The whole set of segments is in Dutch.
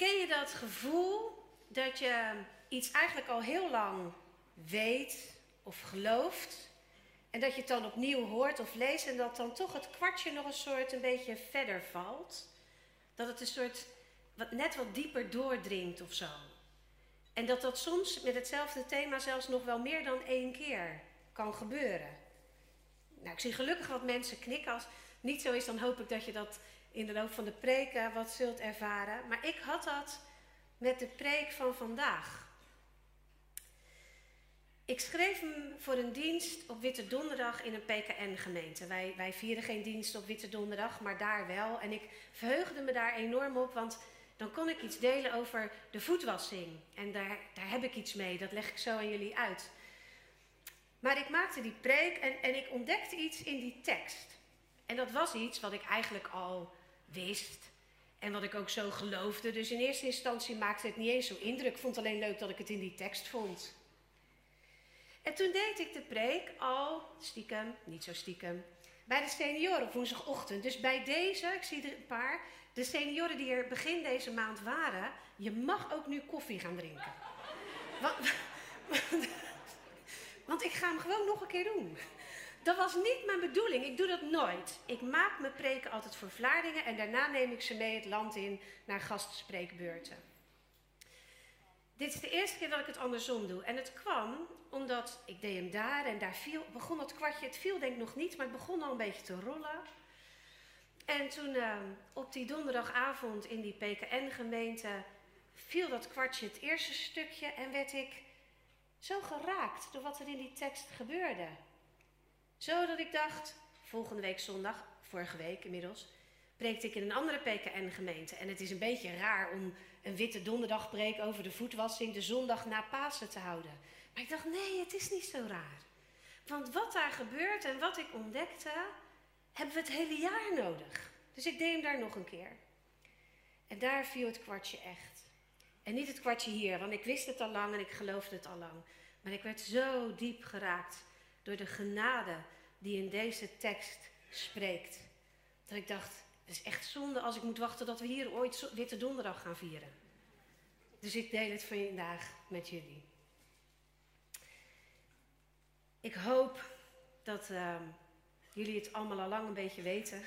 Ken je dat gevoel dat je iets eigenlijk al heel lang weet of gelooft en dat je het dan opnieuw hoort of leest en dat dan toch het kwartje nog een soort een beetje verder valt? Dat het een soort wat, net wat dieper doordringt of zo. En dat dat soms met hetzelfde thema zelfs nog wel meer dan één keer kan gebeuren. Nou, ik zie gelukkig wat mensen knikken. Als het niet zo is, dan hoop ik dat je dat in de loop van de preek wat zult ervaren. Maar ik had dat met de preek van vandaag. Ik schreef hem voor een dienst op Witte Donderdag in een PKN-gemeente. Wij, wij vieren geen dienst op Witte Donderdag, maar daar wel. En ik verheugde me daar enorm op, want dan kon ik iets delen over de voetwassing. En daar, daar heb ik iets mee, dat leg ik zo aan jullie uit. Maar ik maakte die preek en, en ik ontdekte iets in die tekst. En dat was iets wat ik eigenlijk al wist. En wat ik ook zo geloofde. Dus in eerste instantie maakte het niet eens zo indruk. Ik vond alleen leuk dat ik het in die tekst vond. En toen deed ik de preek al stiekem, niet zo stiekem, bij de senioren op woensdagochtend. Dus bij deze, ik zie er een paar, de senioren die er begin deze maand waren, je mag ook nu koffie gaan drinken. want, want ik ga hem gewoon nog een keer doen. Dat was niet mijn bedoeling. Ik doe dat nooit. Ik maak mijn preken altijd voor Vlaardingen en daarna neem ik ze mee het land in naar gastspreekbeurten. Dit is de eerste keer dat ik het andersom doe. En het kwam omdat ik deed hem daar en daar viel, begon het kwartje. Het viel denk ik nog niet, maar het begon al een beetje te rollen. En toen uh, op die donderdagavond in die PKN-gemeente viel dat kwartje het eerste stukje en werd ik zo geraakt door wat er in die tekst gebeurde. Zo dat ik dacht, volgende week zondag, vorige week inmiddels, preekte ik in een andere PKN-gemeente. En het is een beetje raar om een witte donderdagpreek over de voetwassing de zondag na Pasen te houden. Maar ik dacht, nee, het is niet zo raar. Want wat daar gebeurt en wat ik ontdekte, hebben we het hele jaar nodig. Dus ik deed hem daar nog een keer. En daar viel het kwartje echt. En niet het kwartje hier, want ik wist het al lang en ik geloofde het al lang. Maar ik werd zo diep geraakt door de genade die in deze tekst spreekt. Dat ik dacht, het is echt zonde als ik moet wachten dat we hier ooit Witte Donderdag gaan vieren. Dus ik deel het vandaag met jullie. Ik hoop dat uh, jullie het allemaal al lang een beetje weten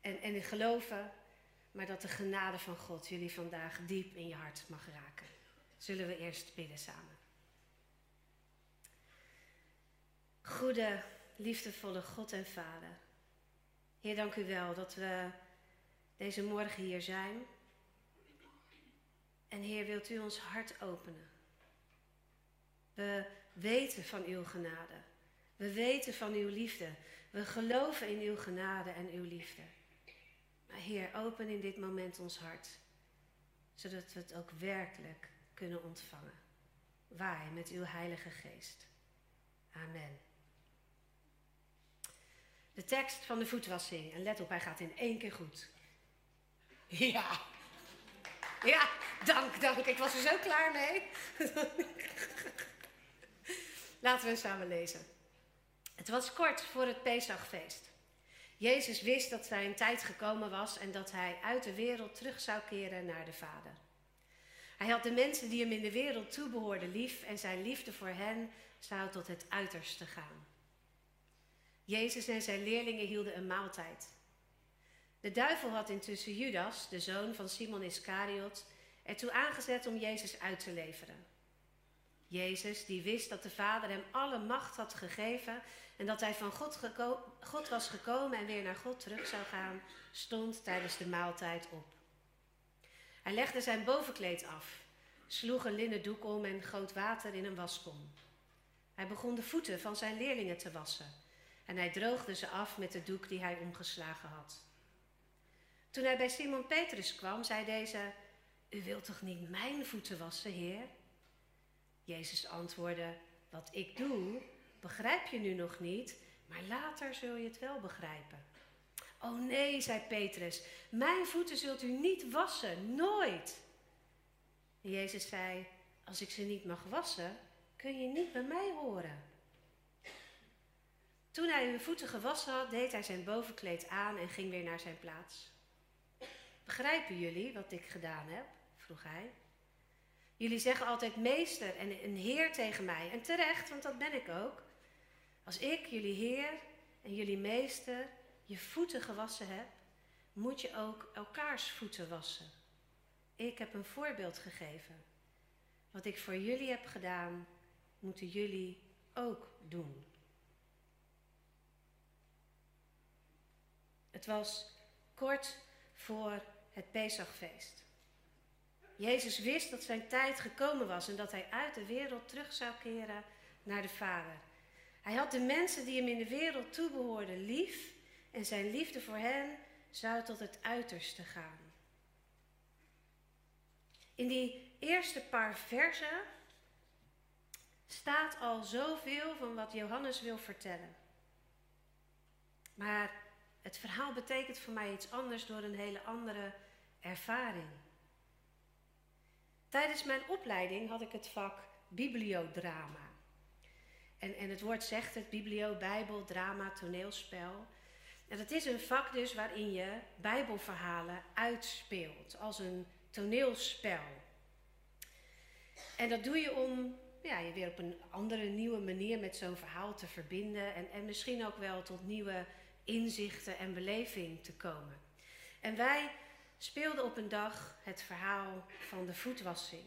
en, en geloven, maar dat de genade van God jullie vandaag diep in je hart mag raken. Zullen we eerst bidden samen. Goede, liefdevolle God en Vader. Heer, dank u wel dat we deze morgen hier zijn. En Heer, wilt u ons hart openen? We weten van uw genade. We weten van uw liefde. We geloven in uw genade en uw liefde. Maar Heer, open in dit moment ons hart, zodat we het ook werkelijk kunnen ontvangen. Waai met uw Heilige Geest. Amen. De tekst van de voetwassing. En let op, hij gaat in één keer goed. Ja. Ja, dank, dank. Ik was er zo klaar mee. Laten we samen lezen. Het was kort voor het Pesachfeest. Jezus wist dat zijn tijd gekomen was en dat hij uit de wereld terug zou keren naar de Vader. Hij had de mensen die hem in de wereld toebehoorden lief en zijn liefde voor hen zou tot het uiterste gaan. Jezus en zijn leerlingen hielden een maaltijd. De duivel had intussen Judas, de zoon van Simon Iscariot, ertoe aangezet om Jezus uit te leveren. Jezus, die wist dat de Vader hem alle macht had gegeven en dat hij van God, God, was gekomen en weer naar God terug zou gaan, stond tijdens de maaltijd op. Hij legde zijn bovenkleed af, sloeg een linnen doek om en goot water in een waskom. Hij begon de voeten van zijn leerlingen te wassen en hij droogde ze af met de doek die hij omgeslagen had. Toen hij bij Simon Petrus kwam, zei deze: U wilt toch niet mijn voeten wassen, Heer? Jezus antwoordde: Wat ik doe, begrijp je nu nog niet, maar later zul je het wel begrijpen. Oh nee, zei Petrus, mijn voeten zult u niet wassen, nooit. Jezus zei: Als ik ze niet mag wassen, kun je niet bij mij horen. Toen hij hun voeten gewassen had, deed hij zijn bovenkleed aan en ging weer naar zijn plaats. Begrijpen jullie wat ik gedaan heb? vroeg hij. Jullie zeggen altijd meester en een heer tegen mij. En terecht, want dat ben ik ook. Als ik, jullie heer en jullie meester, je voeten gewassen heb, moet je ook elkaars voeten wassen. Ik heb een voorbeeld gegeven. Wat ik voor jullie heb gedaan, moeten jullie ook doen. Het was kort voor het Pesachfeest. Jezus wist dat zijn tijd gekomen was en dat hij uit de wereld terug zou keren naar de Vader. Hij had de mensen die hem in de wereld toebehoorden lief en zijn liefde voor hen zou tot het uiterste gaan. In die eerste paar versen staat al zoveel van wat Johannes wil vertellen. Maar het verhaal betekent voor mij iets anders door een hele andere ervaring. Tijdens mijn opleiding had ik het vak bibliodrama. En, en het woord zegt het, biblio, bijbel, drama, toneelspel. En dat is een vak dus waarin je bijbelverhalen uitspeelt, als een toneelspel. En dat doe je om ja, je weer op een andere, nieuwe manier met zo'n verhaal te verbinden. En, en misschien ook wel tot nieuwe inzichten en beleving te komen. En wij speelden op een dag het verhaal van de voetwassing.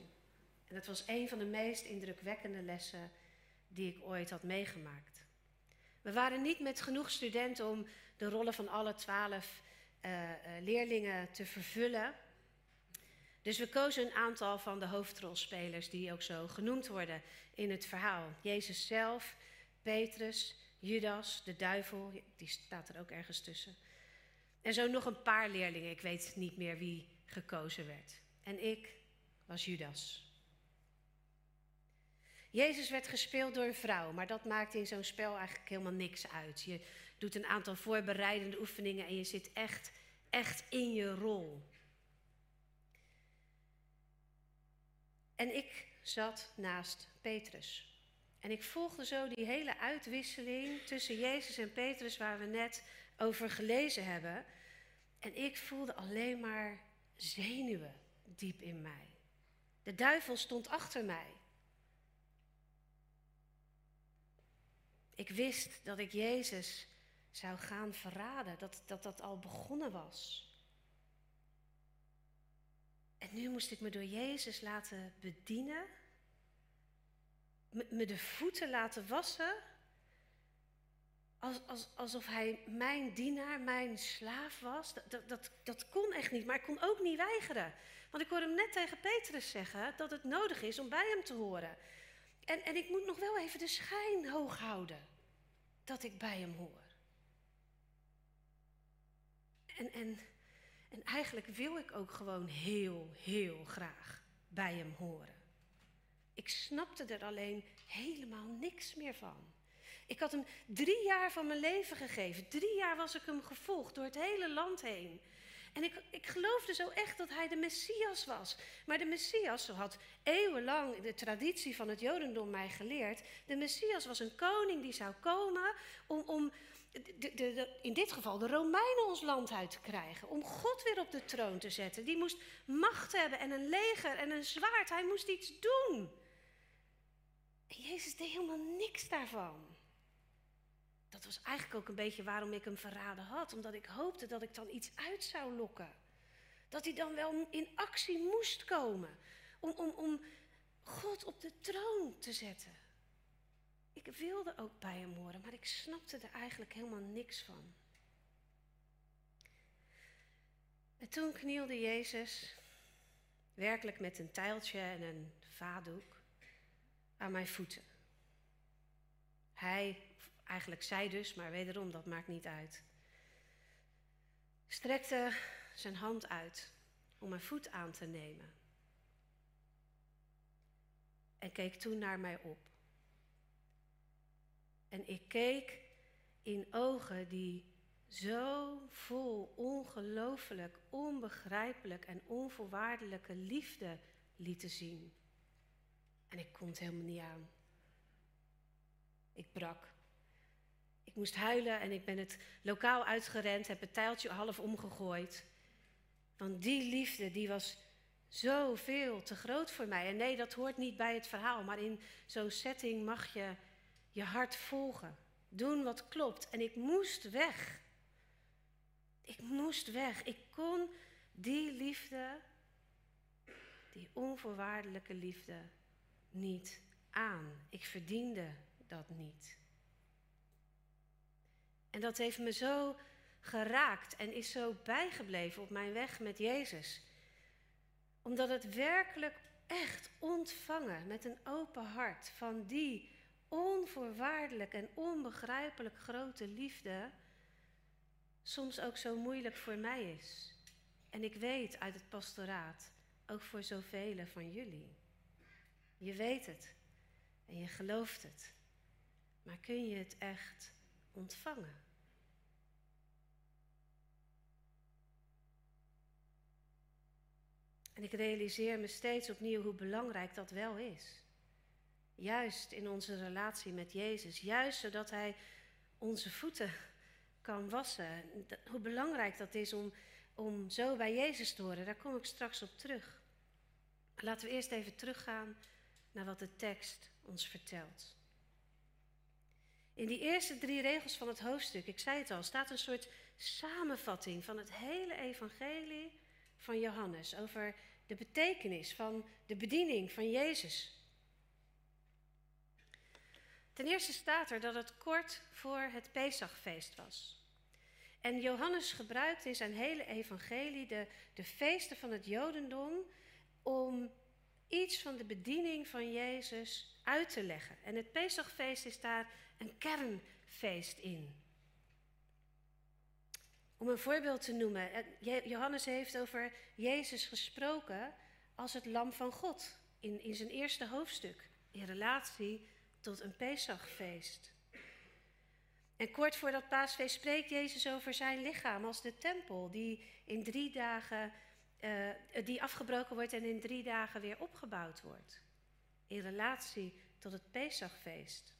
En dat was een van de meest indrukwekkende lessen die ik ooit had meegemaakt. We waren niet met genoeg studenten om de rollen van alle twaalf uh, leerlingen te vervullen. Dus we kozen een aantal van de hoofdrolspelers die ook zo genoemd worden in het verhaal. Jezus zelf, Petrus, Judas, de duivel, die staat er ook ergens tussen. En zo nog een paar leerlingen, ik weet niet meer wie gekozen werd. En ik was Judas. Jezus werd gespeeld door een vrouw, maar dat maakt in zo'n spel eigenlijk helemaal niks uit. Je doet een aantal voorbereidende oefeningen en je zit echt, echt in je rol. En ik zat naast Petrus. En ik volgde zo die hele uitwisseling tussen Jezus en Petrus, waar we net over gelezen hebben. En ik voelde alleen maar zenuwen diep in mij. De duivel stond achter mij. Ik wist dat ik Jezus zou gaan verraden, dat dat, dat al begonnen was. En nu moest ik me door Jezus laten bedienen, me de voeten laten wassen, als, als, alsof hij mijn dienaar, mijn slaaf was. Dat, dat, dat, dat kon echt niet, maar ik kon ook niet weigeren. Want ik hoorde hem net tegen Petrus zeggen dat het nodig is om bij hem te horen. En, en ik moet nog wel even de schijn hoog houden dat ik bij hem hoor. En, en, en eigenlijk wil ik ook gewoon heel, heel graag bij hem horen. Ik snapte er alleen helemaal niks meer van. Ik had hem drie jaar van mijn leven gegeven. Drie jaar was ik hem gevolgd door het hele land heen. En ik, ik geloofde zo echt dat hij de Messias was. Maar de Messias, zo had eeuwenlang de traditie van het Jodendom mij geleerd. De Messias was een koning die zou komen om, om de, in dit geval de Romeinen ons land uit te krijgen. Om God weer op de troon te zetten. Die moest macht hebben en een leger en een zwaard. Hij moest iets doen. En Jezus deed helemaal niks daarvan. Dat was eigenlijk ook een beetje waarom ik hem verraden had. Omdat ik hoopte dat ik dan iets uit zou lokken. Dat hij dan wel in actie moest komen. Om, om, om God op de troon te zetten. Ik wilde ook bij hem horen, maar ik snapte er eigenlijk helemaal niks van. En toen knielde Jezus, werkelijk met een tijltje en een vadoek, aan mijn voeten. Hij Eigenlijk zij dus, maar wederom, dat maakt niet uit. Strekte zijn hand uit om mijn voet aan te nemen. En keek toen naar mij op. En ik keek in ogen die zo vol ongelooflijk, onbegrijpelijk en onvoorwaardelijke liefde lieten zien. En ik kon het helemaal niet aan. Ik brak. Ik moest huilen en ik ben het lokaal uitgerend, heb het tijltje half omgegooid. Want die liefde, die was Zoveel te groot voor mij. En nee, dat hoort niet bij het verhaal, maar in zo'n setting mag je je hart volgen. Doen wat klopt. En ik moest weg. Ik moest weg. Ik kon die liefde, die onvoorwaardelijke liefde, niet aan. Ik verdiende dat niet. En dat heeft me zo geraakt en is zo bijgebleven op mijn weg met Jezus. Omdat het werkelijk echt ontvangen met een open hart van die onvoorwaardelijk en onbegrijpelijk grote liefde soms ook zo moeilijk voor mij is. En ik weet uit het pastoraat, ook voor zoveel van jullie. Je weet het en je gelooft het. Maar kun je het echt ontvangen? En ik realiseer me steeds opnieuw hoe belangrijk dat wel is. Juist in onze relatie met Jezus. Juist zodat Hij onze voeten kan wassen. Hoe belangrijk dat is om, om zo bij Jezus te horen. Daar kom ik straks op terug. Laten we eerst even teruggaan naar wat de tekst ons vertelt. In die eerste drie regels van het hoofdstuk, ik zei het al, staat een soort samenvatting van het hele evangelie van Johannes over de betekenis van de bediening van Jezus. Ten eerste staat er dat het kort voor het Pesachfeest was. En Johannes gebruikt in zijn hele evangelie de, de feesten van het Jodendom om iets van de bediening van Jezus uit te leggen. En het Pesachfeest is daar een kernfeest in. Om een voorbeeld te noemen, Johannes heeft over Jezus gesproken als het lam van God in, in zijn eerste hoofdstuk, in relatie tot een Pesachfeest. En kort voor dat paasfeest spreekt Jezus over zijn lichaam als de tempel, die in drie dagen, uh, die afgebroken wordt en in drie dagen weer opgebouwd wordt. In relatie tot het Pesachfeest.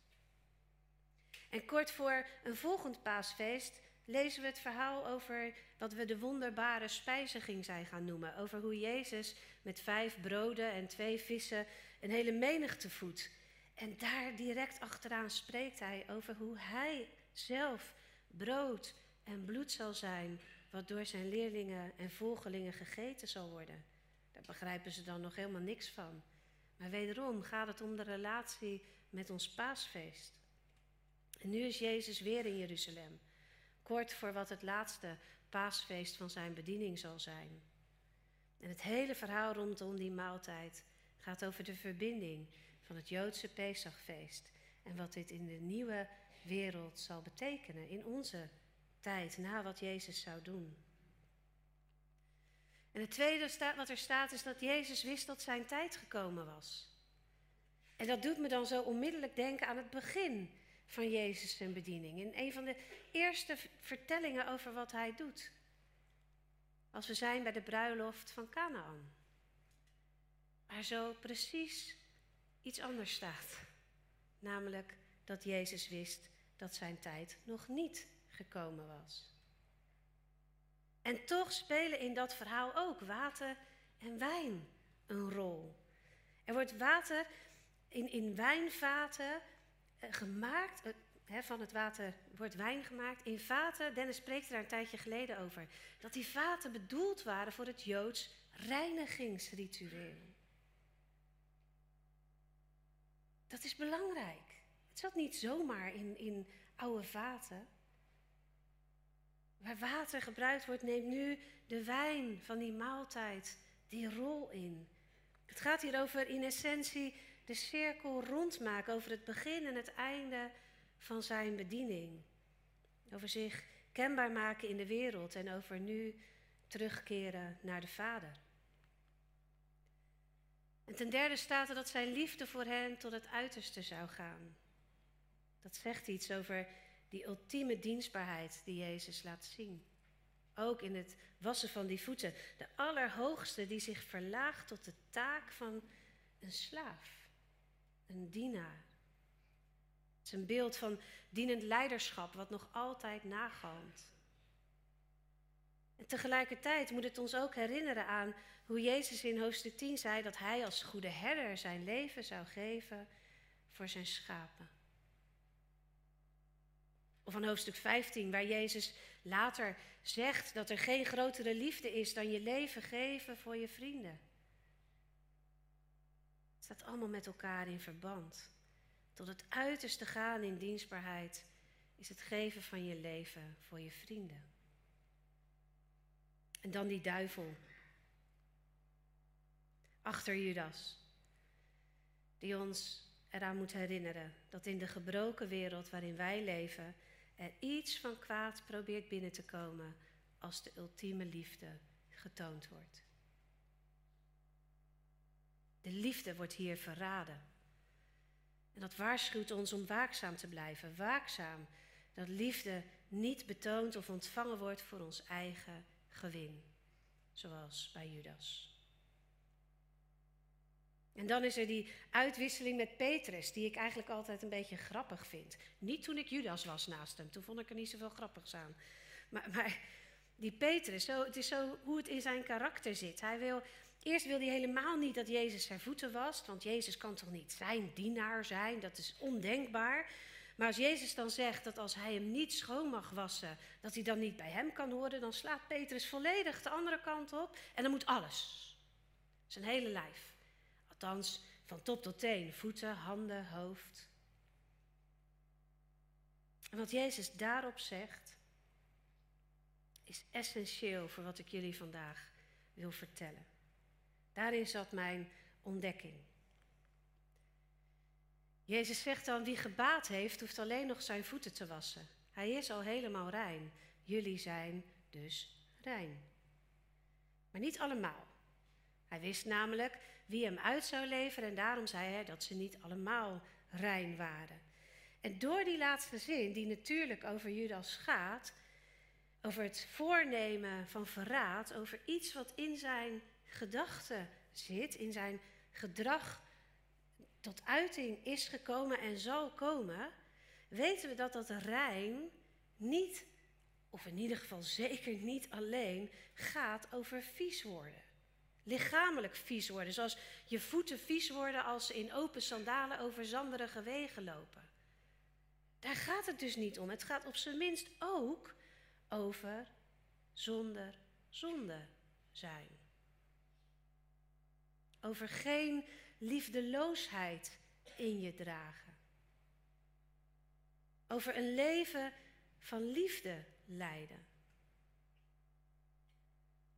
En kort voor een volgend paasfeest lezen we het verhaal over wat we de wonderbare spijziging zijn gaan noemen. Over hoe Jezus met vijf broden en twee vissen een hele menigte voedt. En daar direct achteraan spreekt hij over hoe hij zelf brood en bloed zal zijn, wat door zijn leerlingen en volgelingen gegeten zal worden. Daar begrijpen ze dan nog helemaal niks van. Maar wederom gaat het om de relatie met ons paasfeest. En nu is Jezus weer in Jeruzalem, kort voor wat het laatste paasfeest van zijn bediening zal zijn. En het hele verhaal rondom die maaltijd gaat over de verbinding van het Joodse Pesachfeest en wat dit in de nieuwe wereld zal betekenen, in onze tijd, na wat Jezus zou doen. En het tweede wat er staat is dat Jezus wist dat zijn tijd gekomen was. En dat doet me dan zo onmiddellijk denken aan het begin van Jezus zijn bediening. In een van de eerste vertellingen over wat hij doet. Als we zijn bij de bruiloft van Canaan. Waar zo precies iets anders staat. Namelijk dat Jezus wist dat zijn tijd nog niet gekomen was. En toch spelen in dat verhaal ook water en wijn een rol. Er wordt water in, in wijnvaten eh, gemaakt, eh, van het water wordt wijn gemaakt, in vaten, Dennis spreekt er een tijdje geleden over, dat die vaten bedoeld waren voor het Joods reinigingsritueel. Dat is belangrijk. Het zat niet zomaar in, in oude vaten. Waar water gebruikt wordt, neemt nu de wijn van die maaltijd die rol in. Het gaat hier over in essentie de cirkel rondmaken over het begin en het einde van zijn bediening. Over zich kenbaar maken in de wereld en over nu terugkeren naar de Vader. En ten derde staat er dat zijn liefde voor hen tot het uiterste zou gaan. Dat zegt iets over die ultieme dienstbaarheid die Jezus laat zien. Ook in het wassen van die voeten. De Allerhoogste die zich verlaagt tot de taak van een slaaf, een dienaar. Het is een beeld van dienend leiderschap wat nog altijd nagalmt. En tegelijkertijd moet het ons ook herinneren aan hoe Jezus in hoofdstuk 10 zei dat hij als goede herder zijn leven zou geven voor zijn schapen. Of van hoofdstuk 15, waar Jezus later zegt dat er geen grotere liefde is dan je leven geven voor je vrienden. Het staat allemaal met elkaar in verband. Tot het uiterste gaan in dienstbaarheid is het geven van je leven voor je vrienden. En dan die duivel. Achter Judas. Die ons eraan moet herinneren dat in de gebroken wereld waarin wij leven er iets van kwaad probeert binnen te komen als de ultieme liefde getoond wordt. De liefde wordt hier verraden. En dat waarschuwt ons om waakzaam te blijven. Waakzaam dat liefde niet betoond of ontvangen wordt voor ons eigen gewin, zoals bij Judas. En dan is er die uitwisseling met Petrus, die ik eigenlijk altijd een beetje grappig vind. Niet toen ik Judas was naast hem, toen vond ik er niet zoveel grappigs aan. Maar, maar die Petrus, zo, het is zo hoe het in zijn karakter zit. Hij wil, eerst wil hij helemaal niet dat Jezus zijn voeten wast, want Jezus kan toch niet zijn dienaar zijn, dat is ondenkbaar. Maar als Jezus dan zegt dat als hij hem niet schoon mag wassen, dat hij dan niet bij hem kan horen, dan slaat Petrus volledig de andere kant op en dan moet alles. Zijn hele lijf. Althans, van top tot teen, voeten, handen, hoofd. En wat Jezus daarop zegt, is essentieel voor wat ik jullie vandaag wil vertellen. Daarin zat mijn ontdekking. Jezus zegt dan, wie gebaat heeft, hoeft alleen nog zijn voeten te wassen. Hij is al helemaal rein. Jullie zijn dus rein. Maar niet allemaal. Hij wist namelijk wie hem uit zou leveren en daarom zei hij dat ze niet allemaal rein waren. En door die laatste zin, die natuurlijk over Judas gaat, over het voornemen van verraad, over iets wat in zijn gedachten zit, in zijn gedrag tot uiting is gekomen en zal komen, weten we dat dat rein niet, of in ieder geval zeker niet alleen, gaat over vies worden. Lichamelijk vies worden, zoals je voeten vies worden als ze in open sandalen over zanderige wegen lopen. Daar gaat het dus niet om. Het gaat op zijn minst ook over zonder zonde zijn. Over geen liefdeloosheid in je dragen. Over een leven van liefde leiden.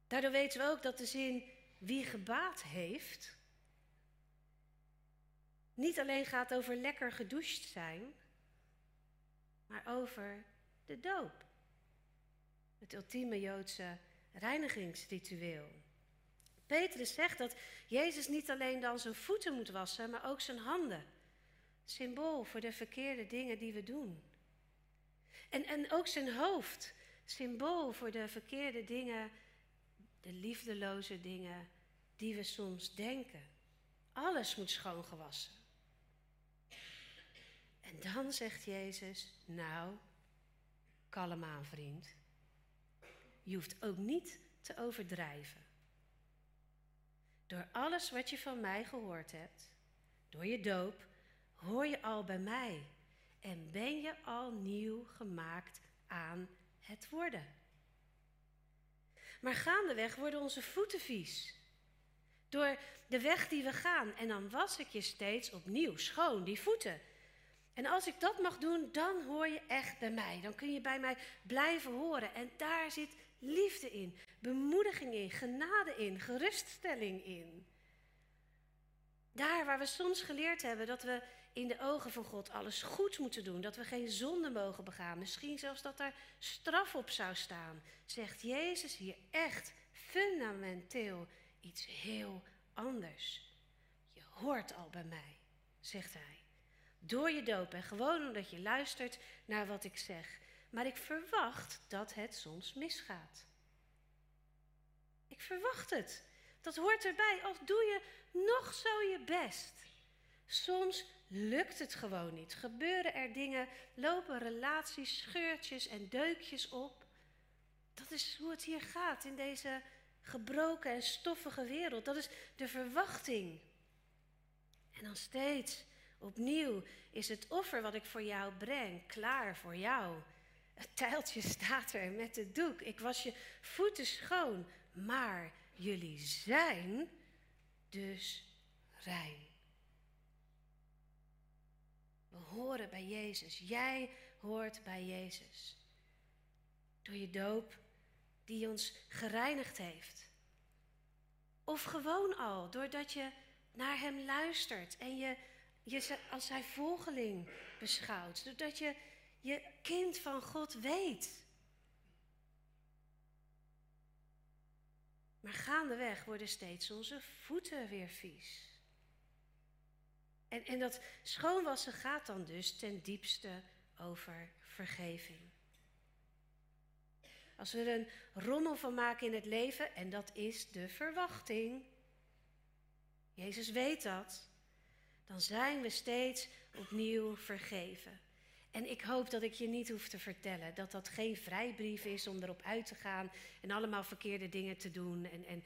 Daardoor weten we ook dat de zin wie gebaat heeft, niet alleen gaat over lekker gedoucht zijn, maar over de doop. Het ultieme Joodse reinigingsritueel. Petrus zegt dat Jezus niet alleen dan zijn voeten moet wassen, maar ook zijn handen. Symbool voor de verkeerde dingen die we doen. En, en ook zijn hoofd. Symbool voor de verkeerde dingen, de liefdeloze dingen die we soms denken. Alles moet schoongewassen. En dan zegt Jezus, nou, kalm aan vriend. Je hoeft ook niet te overdrijven. Door alles wat je van mij gehoord hebt, door je doop, hoor je al bij mij en ben je al nieuw gemaakt aan het worden. Maar gaandeweg worden onze voeten vies. Door de weg die we gaan. En dan was ik je steeds opnieuw schoon, die voeten. En als ik dat mag doen, dan hoor je echt bij mij. Dan kun je bij mij blijven horen. En daar zit liefde in, bemoediging in, genade in, geruststelling in. Daar waar we soms geleerd hebben dat we in de ogen van God alles goed moeten doen, dat we geen zonde mogen begaan, misschien zelfs dat er straf op zou staan, zegt Jezus hier echt fundamenteel iets heel anders. Je hoort al bij mij, zegt hij. Door je doop en gewoon omdat je luistert naar wat ik zeg. Maar ik verwacht dat het soms misgaat. Ik verwacht het. Dat hoort erbij, als doe je nog zo je best. Soms lukt het gewoon niet. Gebeuren er dingen, lopen relaties, scheurtjes en deukjes op. Dat is hoe het hier gaat in deze gebroken en stoffige wereld. Dat is de verwachting. En dan steeds opnieuw is het offer wat ik voor jou breng klaar voor jou. Het tijltje staat er met het doek. Ik was je voeten schoon, maar jullie zijn dus rein. We horen bij Jezus. Jij hoort bij Jezus. Door je doop die ons gereinigd heeft. Of gewoon al, doordat je naar Hem luistert en je je als Zijn volgeling beschouwt. Doordat je je kind van God weet. Maar gaandeweg worden steeds onze voeten weer vies. En, en dat schoonwassen gaat dan dus ten diepste over vergeving. Als we er een rommel van maken in het leven, en dat is de verwachting. Jezus weet dat. Dan zijn we steeds opnieuw vergeven. En ik hoop dat ik je niet hoef te vertellen dat dat geen vrijbrief is om erop uit te gaan en allemaal verkeerde dingen te doen. En, en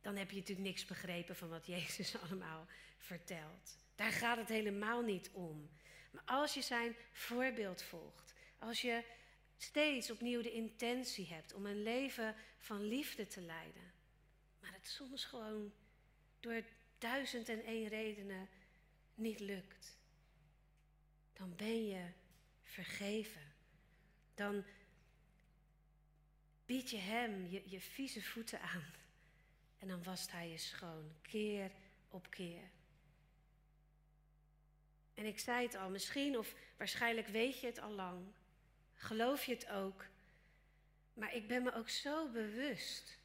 dan heb je natuurlijk niks begrepen van wat Jezus allemaal vertelt. Daar gaat het helemaal niet om. Maar als je zijn voorbeeld volgt, als je steeds opnieuw de intentie hebt om een leven van liefde te leiden, maar het soms gewoon door duizend en één redenen niet lukt, dan ben je vergeven. Dan bied je hem je, je vieze voeten aan en dan wast hij je schoon, keer op keer. En ik zei het al, misschien of waarschijnlijk weet je het al lang. Geloof je het ook. Maar ik ben me ook zo bewust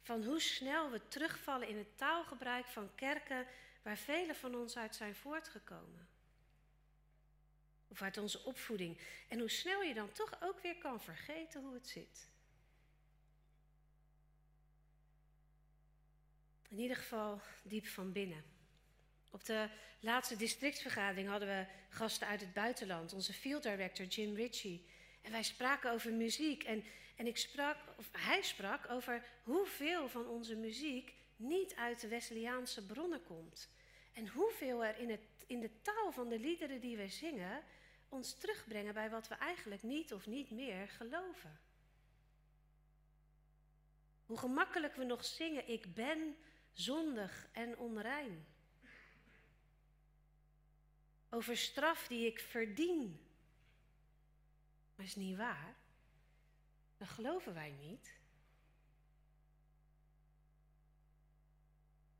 van hoe snel we terugvallen in het taalgebruik van kerken waar velen van ons uit zijn voortgekomen. Of uit onze opvoeding. En hoe snel je dan toch ook weer kan vergeten hoe het zit. In ieder geval diep van binnen. Op de laatste districtsvergadering hadden we gasten uit het buitenland. Onze field director Jim Ritchie. En wij spraken over muziek. En, en ik sprak, of hij sprak over hoeveel van onze muziek niet uit de Wesleyaanse bronnen komt. En hoeveel er in, het, in de taal van de liederen die we zingen ons terugbrengen bij wat we eigenlijk niet of niet meer geloven. Hoe gemakkelijk we nog zingen, ik ben zondig en onrein over straf die ik verdien. Maar is niet waar. Dat geloven wij niet.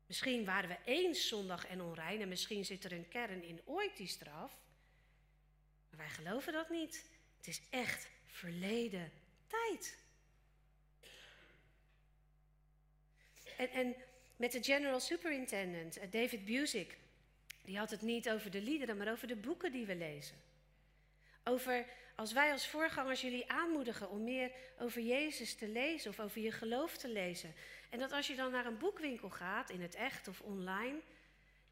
Misschien waren we eens zondag en onrein en misschien zit er een kern in ooit die straf. Wij geloven dat niet. Het is echt verleden tijd. En, en met de General Superintendent, eh, David Busick, die had het niet over de liederen, maar over de boeken die we lezen. Over als wij als voorgangers jullie aanmoedigen om meer over Jezus te lezen of over je geloof te lezen. En dat als je dan naar een boekwinkel gaat, in het echt of online,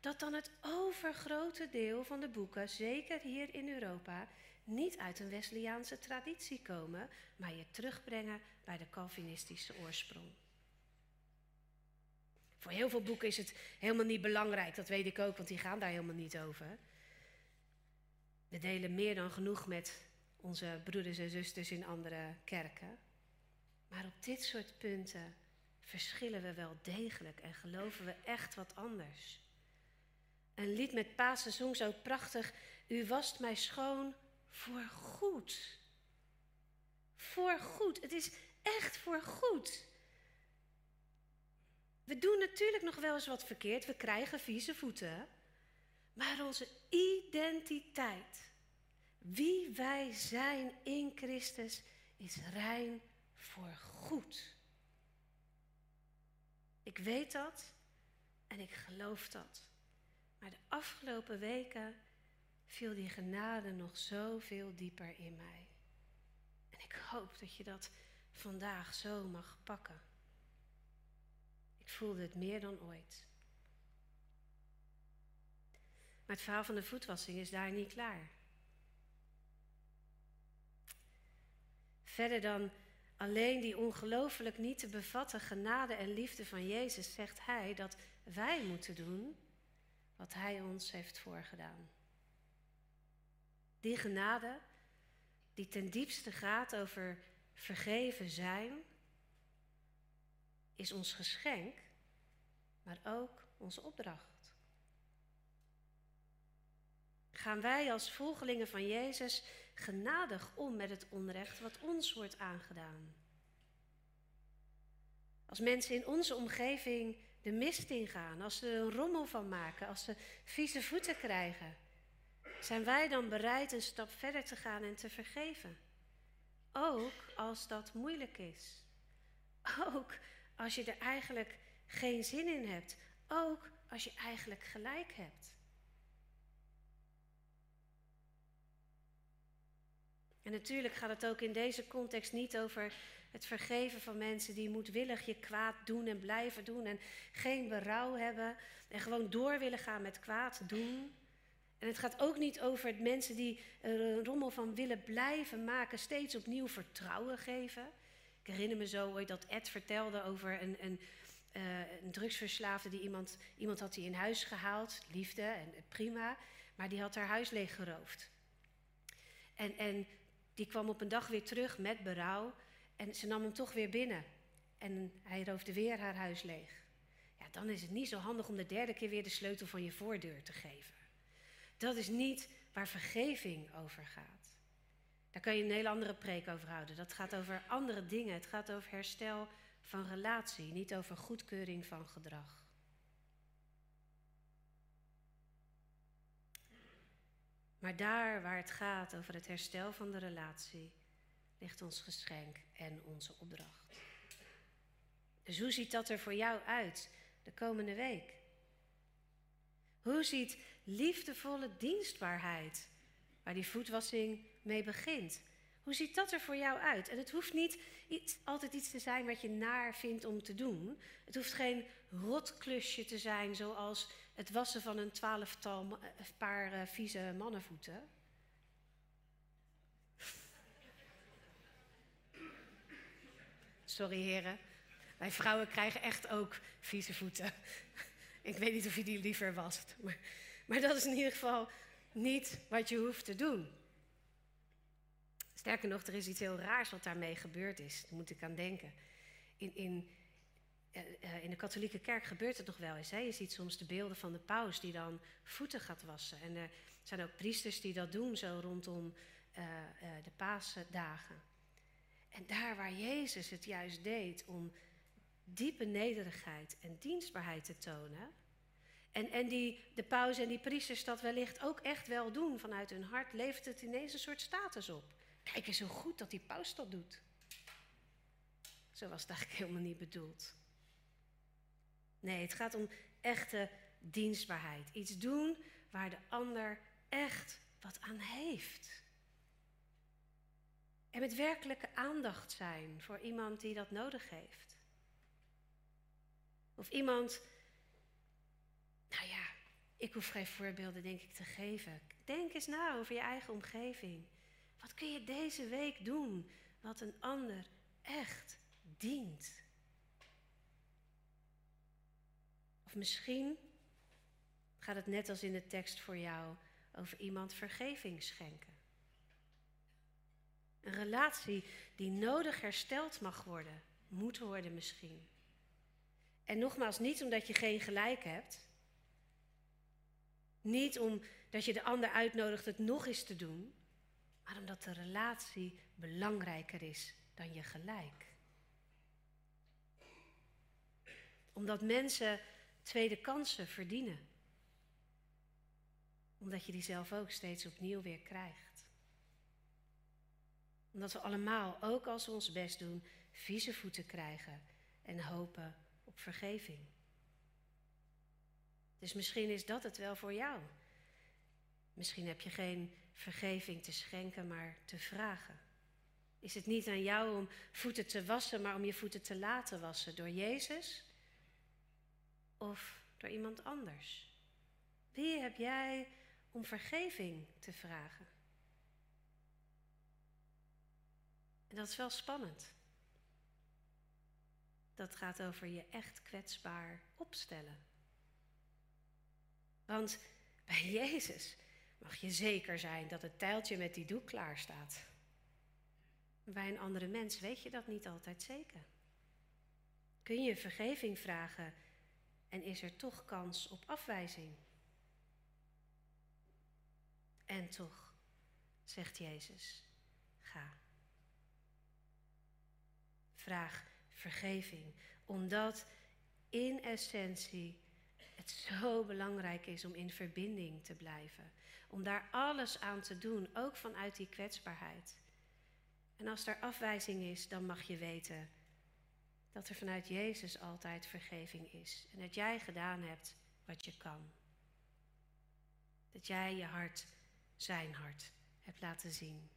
dat dan het overgrote deel van de boeken, zeker hier in Europa, niet uit een Wesleyaanse traditie komen, maar je terugbrengen bij de Calvinistische oorsprong. Voor heel veel boeken is het helemaal niet belangrijk, dat weet ik ook, want die gaan daar helemaal niet over. We delen meer dan genoeg met onze broeders en zusters in andere kerken. Maar op dit soort punten verschillen we wel degelijk en geloven we echt wat anders. Een lied met Pasen zong zo prachtig. U wast mij schoon voor goed. Voor goed. Het is echt voor goed. We doen natuurlijk nog wel eens wat verkeerd. We krijgen vieze voeten. Maar onze identiteit, wie wij zijn in Christus, is rein voor goed. Ik weet dat en ik geloof dat. Maar de afgelopen weken viel die genade nog zoveel dieper in mij. En ik hoop dat je dat vandaag zo mag pakken voelde het meer dan ooit. Maar het verhaal van de voetwassing is daar niet klaar. Verder dan alleen die ongelooflijk niet te bevatten genade en liefde van Jezus zegt Hij dat wij moeten doen wat Hij ons heeft voorgedaan. Die genade die ten diepste gaat over vergeven zijn, is ons geschenk, maar ook onze opdracht. Gaan wij als volgelingen van Jezus genadig om met het onrecht wat ons wordt aangedaan? Als mensen in onze omgeving de mist ingaan, als ze er een rommel van maken, als ze vieze voeten krijgen, zijn wij dan bereid een stap verder te gaan en te vergeven? Ook als dat moeilijk is. Ook als je er eigenlijk geen zin in hebt. Ook als je eigenlijk gelijk hebt. En natuurlijk gaat het ook in deze context niet over het vergeven van mensen die moedwillig je kwaad doen en blijven doen en geen berouw hebben en gewoon door willen gaan met kwaad doen. En het gaat ook niet over het mensen die een rommel van willen blijven maken, steeds opnieuw vertrouwen geven. Ik herinner me zo ooit dat Ed vertelde over een, een, uh, een drugsverslaafde die iemand, iemand had die in huis gehaald, liefde en prima, maar die had haar huis leeggeroofd. En, en die kwam op een dag weer terug met berouw en ze nam hem toch weer binnen. En hij roofde weer haar huis leeg. Ja, dan is het niet zo handig om de derde keer weer de sleutel van je voordeur te geven. Dat is niet waar vergeving over gaat. Daar kan je een hele andere preek over houden. Dat gaat over andere dingen. Het gaat over herstel van relatie, niet over goedkeuring van gedrag. Maar daar waar het gaat over het herstel van de relatie, ligt ons geschenk en onze opdracht. Dus hoe ziet dat er voor jou uit de komende week? Hoe ziet liefdevolle dienstbaarheid, waar die voetwassing mee begint, hoe ziet dat er voor jou uit? En het hoeft niet altijd iets te zijn wat je naar vindt om te doen. Het hoeft geen rotklusje te zijn zoals het wassen van een twaalftal eh, paar uh, vieze mannenvoeten. Sorry heren, wij vrouwen krijgen echt ook vieze voeten. Ik weet niet of je die liever wast, maar, maar dat is in ieder geval niet wat je hoeft te doen. Sterker nog, er is iets heel raars wat daarmee gebeurd is. Daar moet ik aan denken. In, in, uh, in de katholieke kerk gebeurt het nog wel eens. Hè? Je ziet soms de beelden van de paus die dan voeten gaat wassen. En er zijn ook priesters die dat doen, zo rondom uh, de paasdagen. En daar waar Jezus het juist deed om diepe nederigheid en dienstbaarheid te tonen. En, en die, de paus en die priesters dat wellicht ook echt wel doen vanuit hun hart, levert het ineens een soort status op. Kijk eens hoe goed dat die paus dat doet. Zo was het eigenlijk helemaal niet bedoeld. Nee, het gaat om echte dienstbaarheid. Iets doen waar de ander echt wat aan heeft. En met werkelijke aandacht zijn voor iemand die dat nodig heeft. Of iemand, nou ja, ik hoef geen voorbeelden denk ik te geven. Denk eens na over je eigen omgeving. Wat kun je deze week doen wat een ander echt dient? Of misschien gaat het net als in de tekst voor jou over iemand vergeving schenken. Een relatie die nodig hersteld mag worden, moet worden misschien. En nogmaals, niet omdat je geen gelijk hebt. Niet omdat je de ander uitnodigt het nog eens te doen maar omdat de relatie belangrijker is dan je gelijk. Omdat mensen tweede kansen verdienen. Omdat je die zelf ook steeds opnieuw weer krijgt. Omdat we allemaal, ook als we ons best doen, vieze voeten krijgen en hopen op vergeving. Dus misschien is dat het wel voor jou. Misschien heb je geen vergeving te schenken, maar te vragen. Is het niet aan jou om voeten te wassen, maar om je voeten te laten wassen door Jezus of door iemand anders? Wie heb jij om vergeving te vragen? En dat is wel spannend. Dat gaat over je echt kwetsbaar opstellen. Want bij Jezus mag je zeker zijn dat het tijltje met die doek klaar staat. Bij een andere mens weet je dat niet altijd zeker. Kun je vergeving vragen en is er toch kans op afwijzing? En toch, zegt Jezus, ga. Vraag vergeving, omdat in essentie het zo belangrijk is om in verbinding te blijven. Om daar alles aan te doen, ook vanuit die kwetsbaarheid. En als er afwijzing is, dan mag je weten dat er vanuit Jezus altijd vergeving is. En dat jij gedaan hebt wat je kan. Dat jij je hart, zijn hart, hebt laten zien.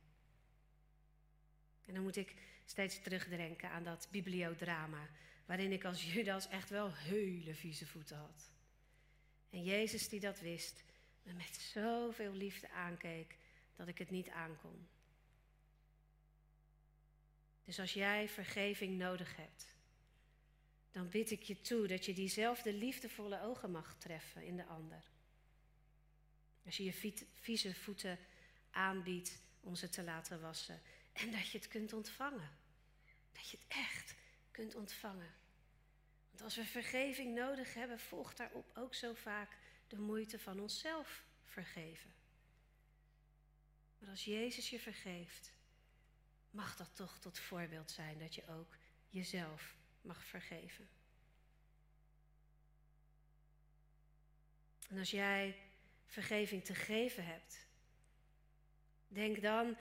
En dan moet ik steeds terugdenken aan dat bibliodrama, waarin ik als Judas echt wel hele vieze voeten had. En Jezus die dat wist, me met zoveel liefde aankeek dat ik het niet aankon. Dus als jij vergeving nodig hebt, dan bid ik je toe dat je diezelfde liefdevolle ogen mag treffen in de ander. Als je je vieze voeten aanbiedt om ze te laten wassen. En dat je het kunt ontvangen. Dat je het echt kunt ontvangen. Want als we vergeving nodig hebben, volgt daarop ook zo vaak de moeite van onszelf vergeven. Maar als Jezus je vergeeft, mag dat toch tot voorbeeld zijn dat je ook jezelf mag vergeven. En als jij vergeving te geven hebt, denk dan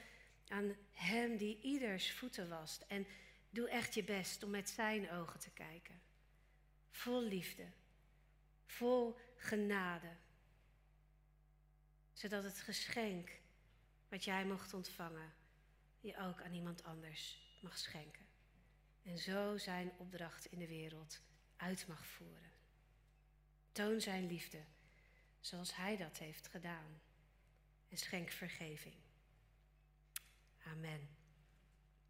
aan Hem die ieders voeten wast. En doe echt je best om met Zijn ogen te kijken. Vol liefde, vol genade. Zodat het geschenk wat jij mocht ontvangen, je ook aan iemand anders mag schenken. En zo zijn opdracht in de wereld uit mag voeren. Toon zijn liefde zoals Hij dat heeft gedaan. En schenk vergeving. Amen.